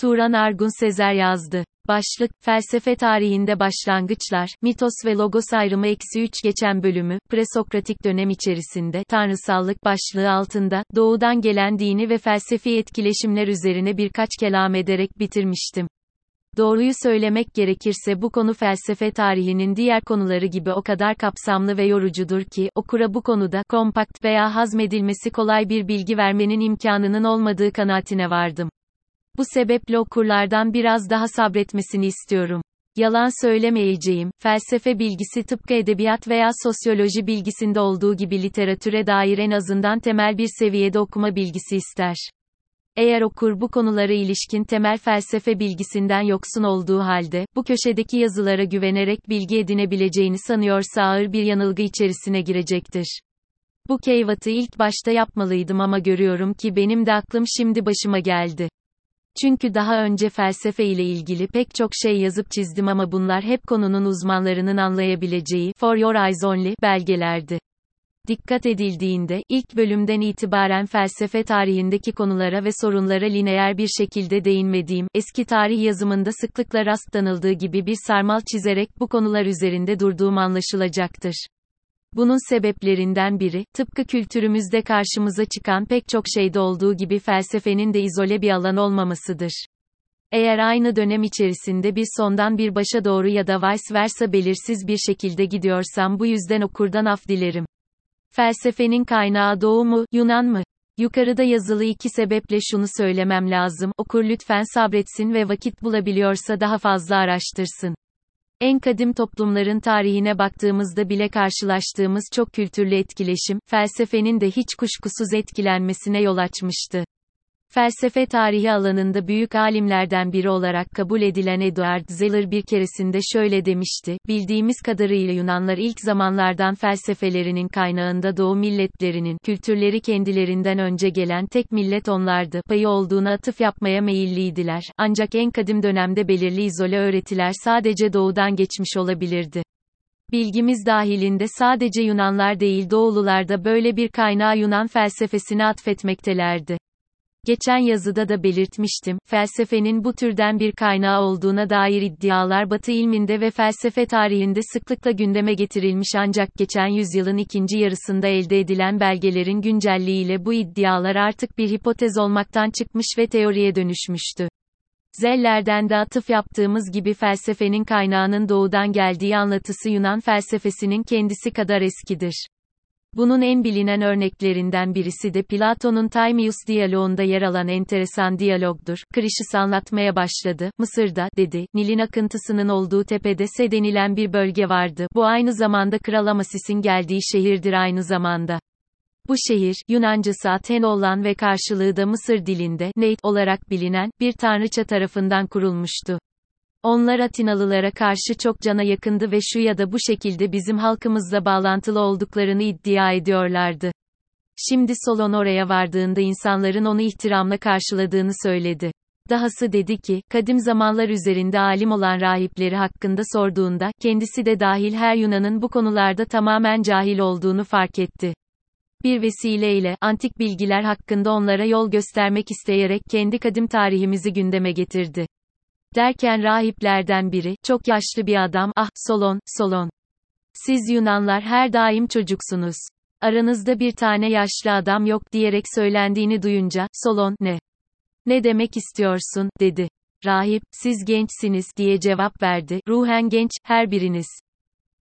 Turan Argun Sezer yazdı. Başlık, felsefe tarihinde başlangıçlar, mitos ve logos ayrımı eksi 3 geçen bölümü, presokratik dönem içerisinde, tanrısallık başlığı altında, doğudan gelen dini ve felsefi etkileşimler üzerine birkaç kelam ederek bitirmiştim. Doğruyu söylemek gerekirse bu konu felsefe tarihinin diğer konuları gibi o kadar kapsamlı ve yorucudur ki, okura bu konuda, kompakt veya hazmedilmesi kolay bir bilgi vermenin imkanının olmadığı kanaatine vardım. Bu sebeple okurlardan biraz daha sabretmesini istiyorum. Yalan söylemeyeceğim, felsefe bilgisi tıpkı edebiyat veya sosyoloji bilgisinde olduğu gibi literatüre dair en azından temel bir seviyede okuma bilgisi ister. Eğer okur bu konulara ilişkin temel felsefe bilgisinden yoksun olduğu halde, bu köşedeki yazılara güvenerek bilgi edinebileceğini sanıyorsa ağır bir yanılgı içerisine girecektir. Bu keyvatı ilk başta yapmalıydım ama görüyorum ki benim de aklım şimdi başıma geldi. Çünkü daha önce felsefe ile ilgili pek çok şey yazıp çizdim ama bunlar hep konunun uzmanlarının anlayabileceği, for your eyes only, belgelerdi. Dikkat edildiğinde, ilk bölümden itibaren felsefe tarihindeki konulara ve sorunlara lineer bir şekilde değinmediğim, eski tarih yazımında sıklıkla rastlanıldığı gibi bir sarmal çizerek bu konular üzerinde durduğum anlaşılacaktır. Bunun sebeplerinden biri, tıpkı kültürümüzde karşımıza çıkan pek çok şeyde olduğu gibi felsefenin de izole bir alan olmamasıdır. Eğer aynı dönem içerisinde bir sondan bir başa doğru ya da vice versa belirsiz bir şekilde gidiyorsam bu yüzden okurdan af dilerim. Felsefenin kaynağı Doğu mu, Yunan mı? Yukarıda yazılı iki sebeple şunu söylemem lazım, okur lütfen sabretsin ve vakit bulabiliyorsa daha fazla araştırsın. En kadim toplumların tarihine baktığımızda bile karşılaştığımız çok kültürlü etkileşim, felsefenin de hiç kuşkusuz etkilenmesine yol açmıştı. Felsefe tarihi alanında büyük alimlerden biri olarak kabul edilen Eduard Zeller bir keresinde şöyle demişti, bildiğimiz kadarıyla Yunanlar ilk zamanlardan felsefelerinin kaynağında doğu milletlerinin, kültürleri kendilerinden önce gelen tek millet onlardı, payı olduğuna atıf yapmaya meyilliydiler, ancak en kadim dönemde belirli izole öğretiler sadece doğudan geçmiş olabilirdi. Bilgimiz dahilinde sadece Yunanlar değil Doğulular da böyle bir kaynağı Yunan felsefesine atfetmektelerdi. Geçen yazıda da belirtmiştim, felsefenin bu türden bir kaynağı olduğuna dair iddialar Batı ilminde ve felsefe tarihinde sıklıkla gündeme getirilmiş ancak geçen yüzyılın ikinci yarısında elde edilen belgelerin güncelliğiyle bu iddialar artık bir hipotez olmaktan çıkmış ve teoriye dönüşmüştü. Zeller'den de atıf yaptığımız gibi felsefenin kaynağının doğudan geldiği anlatısı Yunan felsefesinin kendisi kadar eskidir. Bunun en bilinen örneklerinden birisi de Platon'un Timaeus diyaloğunda yer alan enteresan diyalogdur. Krişis anlatmaya başladı. Mısır'da, dedi, Nil'in akıntısının olduğu tepede Se denilen bir bölge vardı. Bu aynı zamanda Kral Amasis'in geldiği şehirdir aynı zamanda. Bu şehir, Yunancası Aten olan ve karşılığı da Mısır dilinde, Neit olarak bilinen, bir tanrıça tarafından kurulmuştu. Onlar Atinalılara karşı çok cana yakındı ve şu ya da bu şekilde bizim halkımızla bağlantılı olduklarını iddia ediyorlardı. Şimdi Solon oraya vardığında insanların onu ihtiramla karşıladığını söyledi. Dahası dedi ki, kadim zamanlar üzerinde alim olan rahipleri hakkında sorduğunda, kendisi de dahil her Yunan'ın bu konularda tamamen cahil olduğunu fark etti. Bir vesileyle, antik bilgiler hakkında onlara yol göstermek isteyerek kendi kadim tarihimizi gündeme getirdi. Derken rahiplerden biri, çok yaşlı bir adam, ah, Solon, Solon. Siz Yunanlar her daim çocuksunuz. Aranızda bir tane yaşlı adam yok diyerek söylendiğini duyunca, Solon, ne? Ne demek istiyorsun, dedi. Rahip, siz gençsiniz, diye cevap verdi, ruhen genç, her biriniz.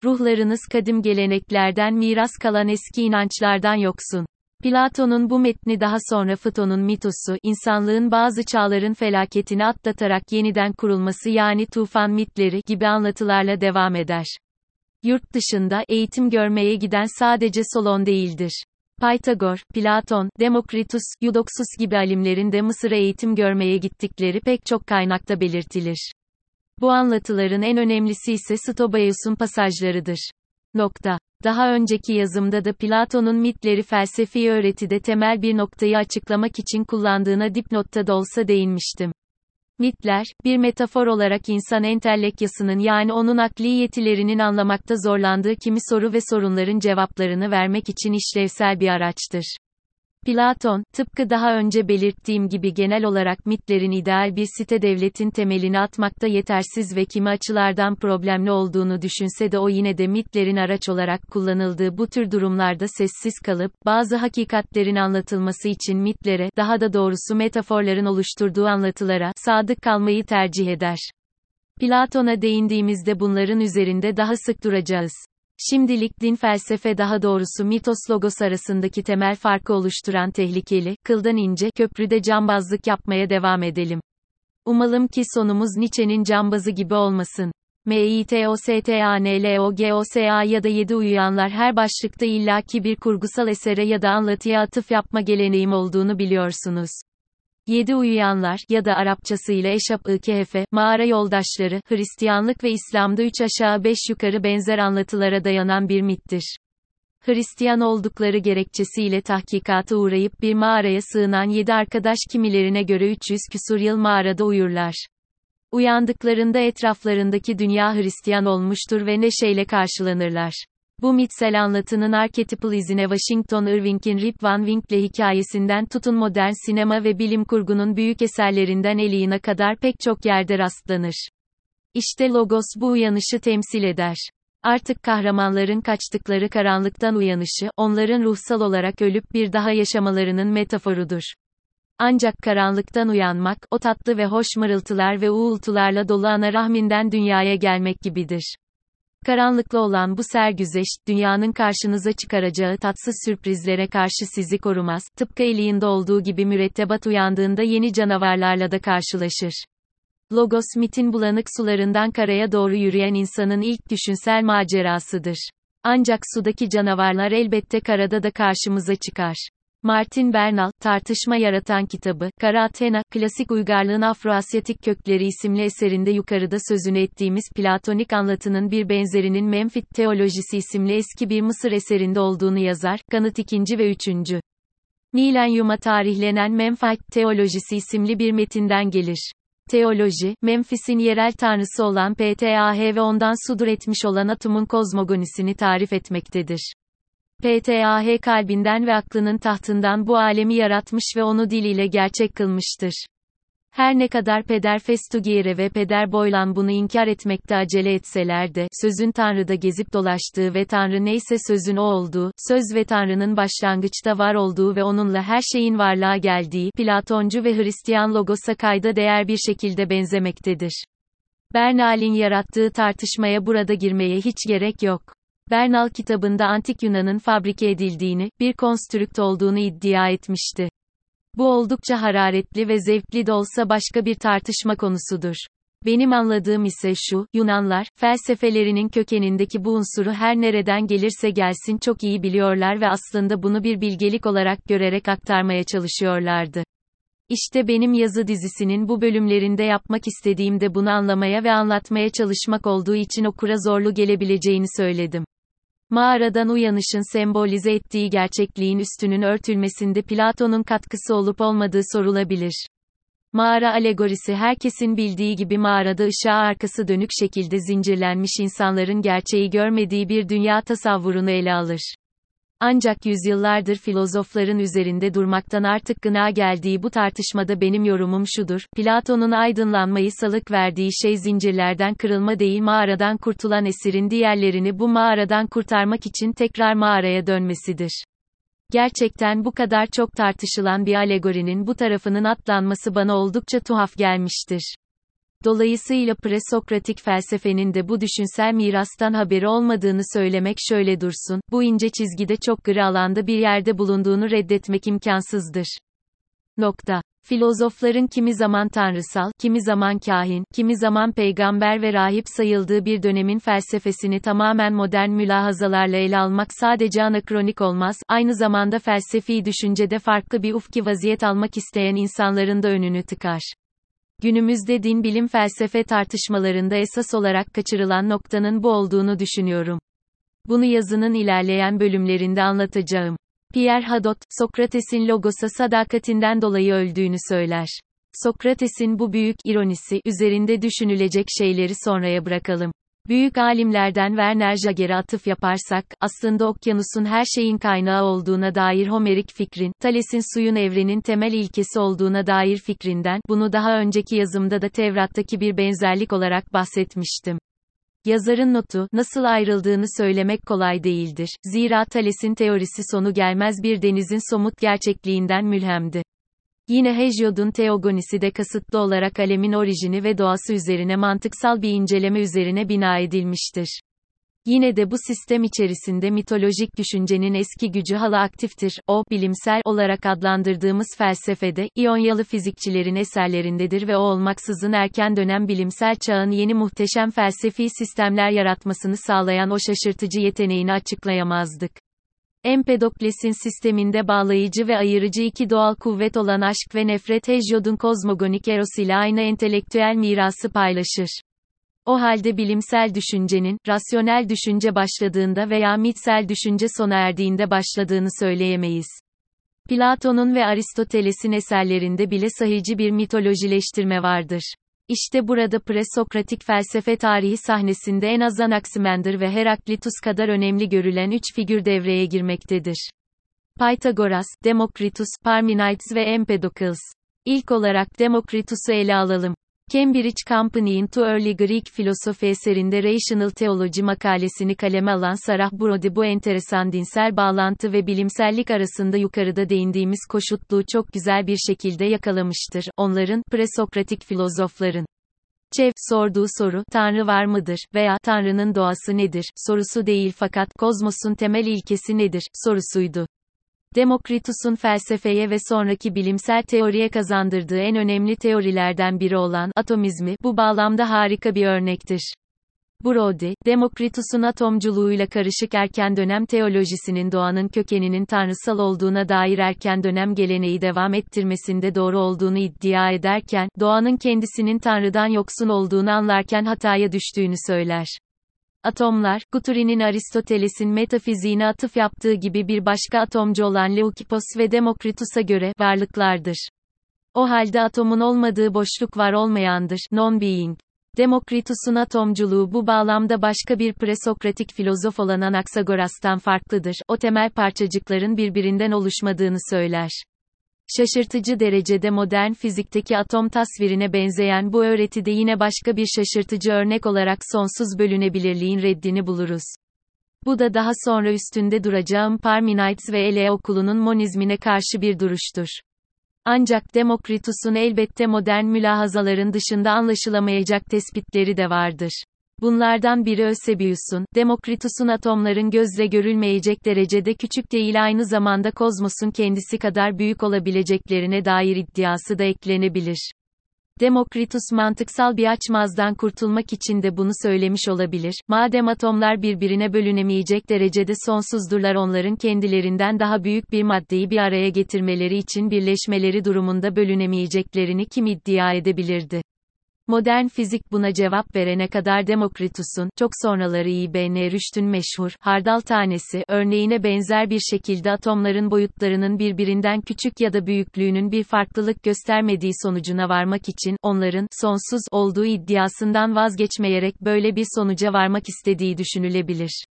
Ruhlarınız kadim geleneklerden miras kalan eski inançlardan yoksun. Platon'un bu metni daha sonra Fıton'un mitosu, insanlığın bazı çağların felaketini atlatarak yeniden kurulması yani tufan mitleri gibi anlatılarla devam eder. Yurt dışında eğitim görmeye giden sadece Solon değildir. Pythagor, Platon, Demokritus, Eudoxus gibi alimlerin de Mısır'a eğitim görmeye gittikleri pek çok kaynakta belirtilir. Bu anlatıların en önemlisi ise Stobaeus'un pasajlarıdır. Nokta. Daha önceki yazımda da Platon'un mitleri felsefi öğretide temel bir noktayı açıklamak için kullandığına dipnotta da olsa değinmiştim. Mitler, bir metafor olarak insan entelekyasının yani onun akli yetilerinin anlamakta zorlandığı kimi soru ve sorunların cevaplarını vermek için işlevsel bir araçtır. Platon, tıpkı daha önce belirttiğim gibi genel olarak mitlerin ideal bir site devletin temelini atmakta yetersiz ve kimi açılardan problemli olduğunu düşünse de o yine de mitlerin araç olarak kullanıldığı bu tür durumlarda sessiz kalıp, bazı hakikatlerin anlatılması için mitlere, daha da doğrusu metaforların oluşturduğu anlatılara, sadık kalmayı tercih eder. Platon'a değindiğimizde bunların üzerinde daha sık duracağız. Şimdilik din felsefe daha doğrusu mitos logos arasındaki temel farkı oluşturan tehlikeli, kıldan ince, köprüde cambazlık yapmaya devam edelim. Umalım ki sonumuz Nietzsche'nin cambazı gibi olmasın. MITOSTANLOGOSA ya da yedi uyuyanlar her başlıkta illaki bir kurgusal esere ya da anlatıya atıf yapma geleneğim olduğunu biliyorsunuz. Yedi uyuyanlar ya da Arapçasıyla Eşap-ı Kehfe, mağara yoldaşları, Hristiyanlık ve İslam'da üç aşağı beş yukarı benzer anlatılara dayanan bir mittir. Hristiyan oldukları gerekçesiyle tahkikata uğrayıp bir mağaraya sığınan yedi arkadaş kimilerine göre 300 küsur yıl mağarada uyurlar. Uyandıklarında etraflarındaki dünya Hristiyan olmuştur ve neşeyle karşılanırlar. Bu mitsel anlatının arketipal izine Washington Irving'in Rip Van Winkle hikayesinden tutun modern sinema ve bilim kurgunun büyük eserlerinden Alien'a kadar pek çok yerde rastlanır. İşte Logos bu uyanışı temsil eder. Artık kahramanların kaçtıkları karanlıktan uyanışı, onların ruhsal olarak ölüp bir daha yaşamalarının metaforudur. Ancak karanlıktan uyanmak, o tatlı ve hoş mırıltılar ve uğultularla dolu ana rahminden dünyaya gelmek gibidir. Karanlıklı olan bu sergüzeş, dünyanın karşınıza çıkaracağı tatsız sürprizlere karşı sizi korumaz, tıpkı Eli'inde olduğu gibi mürettebat uyandığında yeni canavarlarla da karşılaşır. Logos mitin bulanık sularından karaya doğru yürüyen insanın ilk düşünsel macerasıdır. Ancak sudaki canavarlar elbette karada da karşımıza çıkar. Martin Bernal, Tartışma Yaratan kitabı, Kara Athena, Klasik Uygarlığın Afroasyatik Kökleri isimli eserinde yukarıda sözünü ettiğimiz Platonik anlatının bir benzerinin Memfit Teolojisi isimli eski bir Mısır eserinde olduğunu yazar, kanıt 2. ve 3. Milenyuma tarihlenen Memphite Teolojisi isimli bir metinden gelir. Teoloji, Memphis'in yerel tanrısı olan Ptah ve ondan sudur etmiş olan Atum'un kozmogonisini tarif etmektedir. PTAH kalbinden ve aklının tahtından bu alemi yaratmış ve onu diliyle gerçek kılmıştır. Her ne kadar Peder Festugire ve Peder Boylan bunu inkar etmekte acele etseler de, sözün Tanrı'da gezip dolaştığı ve Tanrı neyse sözün o olduğu, söz ve Tanrı'nın başlangıçta var olduğu ve onunla her şeyin varlığa geldiği, Platoncu ve Hristiyan logosa kayda değer bir şekilde benzemektedir. Bernal'in yarattığı tartışmaya burada girmeye hiç gerek yok. Bernal kitabında antik Yunan'ın fabrike edildiğini, bir konstrükt olduğunu iddia etmişti. Bu oldukça hararetli ve zevkli de olsa başka bir tartışma konusudur. Benim anladığım ise şu, Yunanlar, felsefelerinin kökenindeki bu unsuru her nereden gelirse gelsin çok iyi biliyorlar ve aslında bunu bir bilgelik olarak görerek aktarmaya çalışıyorlardı. İşte benim yazı dizisinin bu bölümlerinde yapmak istediğim de bunu anlamaya ve anlatmaya çalışmak olduğu için okura zorlu gelebileceğini söyledim. Mağaradan uyanışın sembolize ettiği gerçekliğin üstünün örtülmesinde Platon'un katkısı olup olmadığı sorulabilir. Mağara alegorisi herkesin bildiği gibi mağarada ışığa arkası dönük şekilde zincirlenmiş insanların gerçeği görmediği bir dünya tasavvurunu ele alır. Ancak yüzyıllardır filozofların üzerinde durmaktan artık gına geldiği bu tartışmada benim yorumum şudur, Platon'un aydınlanmayı salık verdiği şey zincirlerden kırılma değil mağaradan kurtulan esirin diğerlerini bu mağaradan kurtarmak için tekrar mağaraya dönmesidir. Gerçekten bu kadar çok tartışılan bir alegorinin bu tarafının atlanması bana oldukça tuhaf gelmiştir. Dolayısıyla presokratik felsefenin de bu düşünsel mirastan haberi olmadığını söylemek şöyle dursun, bu ince çizgide çok gri alanda bir yerde bulunduğunu reddetmek imkansızdır. Nokta. Filozofların kimi zaman tanrısal, kimi zaman kahin, kimi zaman peygamber ve rahip sayıldığı bir dönemin felsefesini tamamen modern mülahazalarla ele almak sadece anakronik olmaz, aynı zamanda felsefi düşüncede farklı bir ufki vaziyet almak isteyen insanların da önünü tıkar. Günümüzde din bilim felsefe tartışmalarında esas olarak kaçırılan noktanın bu olduğunu düşünüyorum. Bunu yazının ilerleyen bölümlerinde anlatacağım. Pierre Hadot, Sokrates'in logosa sadakatinden dolayı öldüğünü söyler. Sokrates'in bu büyük ironisi üzerinde düşünülecek şeyleri sonraya bırakalım. Büyük alimlerden Werner Jager'e atıf yaparsak, aslında okyanusun her şeyin kaynağı olduğuna dair Homerik fikrin, Thales'in suyun evrenin temel ilkesi olduğuna dair fikrinden, bunu daha önceki yazımda da Tevrat'taki bir benzerlik olarak bahsetmiştim. Yazarın notu, nasıl ayrıldığını söylemek kolay değildir. Zira Thales'in teorisi sonu gelmez bir denizin somut gerçekliğinden mülhemdi. Yine Hesiod'un Teogonisi de kasıtlı olarak alemin orijini ve doğası üzerine mantıksal bir inceleme üzerine bina edilmiştir. Yine de bu sistem içerisinde mitolojik düşüncenin eski gücü hala aktiftir. O, bilimsel olarak adlandırdığımız felsefede, İyonyalı fizikçilerin eserlerindedir ve o olmaksızın erken dönem bilimsel çağın yeni muhteşem felsefi sistemler yaratmasını sağlayan o şaşırtıcı yeteneğini açıklayamazdık. Empedokles'in sisteminde bağlayıcı ve ayırıcı iki doğal kuvvet olan aşk ve nefret Hesiod'un kozmogonik eros ile aynı entelektüel mirası paylaşır. O halde bilimsel düşüncenin, rasyonel düşünce başladığında veya mitsel düşünce sona erdiğinde başladığını söyleyemeyiz. Platon'un ve Aristoteles'in eserlerinde bile sahici bir mitolojileştirme vardır. İşte burada presokratik felsefe tarihi sahnesinde en az Anaximander ve Heraklitus kadar önemli görülen üç figür devreye girmektedir. Pythagoras, Demokritus, Parmenides ve Empedokles. İlk olarak Demokritus'u ele alalım. Cambridge Company'in To Early Greek Philosophy eserinde Rational Theology makalesini kaleme alan Sarah Brody bu enteresan dinsel bağlantı ve bilimsellik arasında yukarıda değindiğimiz koşutluğu çok güzel bir şekilde yakalamıştır. Onların, presokratik filozofların, Çev, sorduğu soru, Tanrı var mıdır, veya Tanrı'nın doğası nedir, sorusu değil fakat, kozmosun temel ilkesi nedir, sorusuydu. Demokritus'un felsefeye ve sonraki bilimsel teoriye kazandırdığı en önemli teorilerden biri olan atomizmi bu bağlamda harika bir örnektir. Brody, Demokritus'un atomculuğuyla karışık erken dönem teolojisinin doğanın kökeninin tanrısal olduğuna dair erken dönem geleneği devam ettirmesinde doğru olduğunu iddia ederken, doğanın kendisinin tanrıdan yoksun olduğunu anlarken hataya düştüğünü söyler. Atomlar, Guthrie'nin Aristoteles'in metafiziğine atıf yaptığı gibi bir başka atomcu olan Leukippos ve Demokritus'a göre, varlıklardır. O halde atomun olmadığı boşluk var olmayandır, non-being. Demokritus'un atomculuğu bu bağlamda başka bir presokratik filozof olan Anaxagoras'tan farklıdır. O temel parçacıkların birbirinden oluşmadığını söyler. Şaşırtıcı derecede modern fizikteki atom tasvirine benzeyen bu öğretide yine başka bir şaşırtıcı örnek olarak sonsuz bölünebilirliğin reddini buluruz. Bu da daha sonra üstünde duracağım Parmenides ve Ele okulunun monizmine karşı bir duruştur. Ancak Demokritus'un elbette modern mülahazaların dışında anlaşılamayacak tespitleri de vardır. Bunlardan biri Eusebius'un, Demokritus'un atomların gözle görülmeyecek derecede küçük değil aynı zamanda kozmosun kendisi kadar büyük olabileceklerine dair iddiası da eklenebilir. Demokritus mantıksal bir açmazdan kurtulmak için de bunu söylemiş olabilir. Madem atomlar birbirine bölünemeyecek derecede sonsuzdurlar onların kendilerinden daha büyük bir maddeyi bir araya getirmeleri için birleşmeleri durumunda bölünemeyeceklerini kim iddia edebilirdi? Modern fizik buna cevap verene kadar Demokritus'un, çok sonraları İbn Rüşd'ün meşhur, hardal tanesi, örneğine benzer bir şekilde atomların boyutlarının birbirinden küçük ya da büyüklüğünün bir farklılık göstermediği sonucuna varmak için, onların, sonsuz, olduğu iddiasından vazgeçmeyerek böyle bir sonuca varmak istediği düşünülebilir.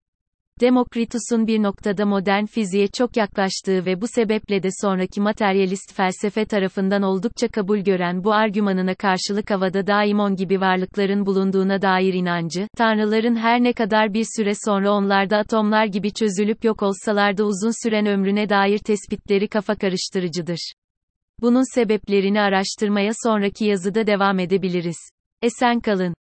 Demokritus'un bir noktada modern fiziğe çok yaklaştığı ve bu sebeple de sonraki materyalist felsefe tarafından oldukça kabul gören bu argümanına karşılık havada daimon gibi varlıkların bulunduğuna dair inancı, tanrıların her ne kadar bir süre sonra onlarda atomlar gibi çözülüp yok olsalar da uzun süren ömrüne dair tespitleri kafa karıştırıcıdır. Bunun sebeplerini araştırmaya sonraki yazıda devam edebiliriz. Esen kalın.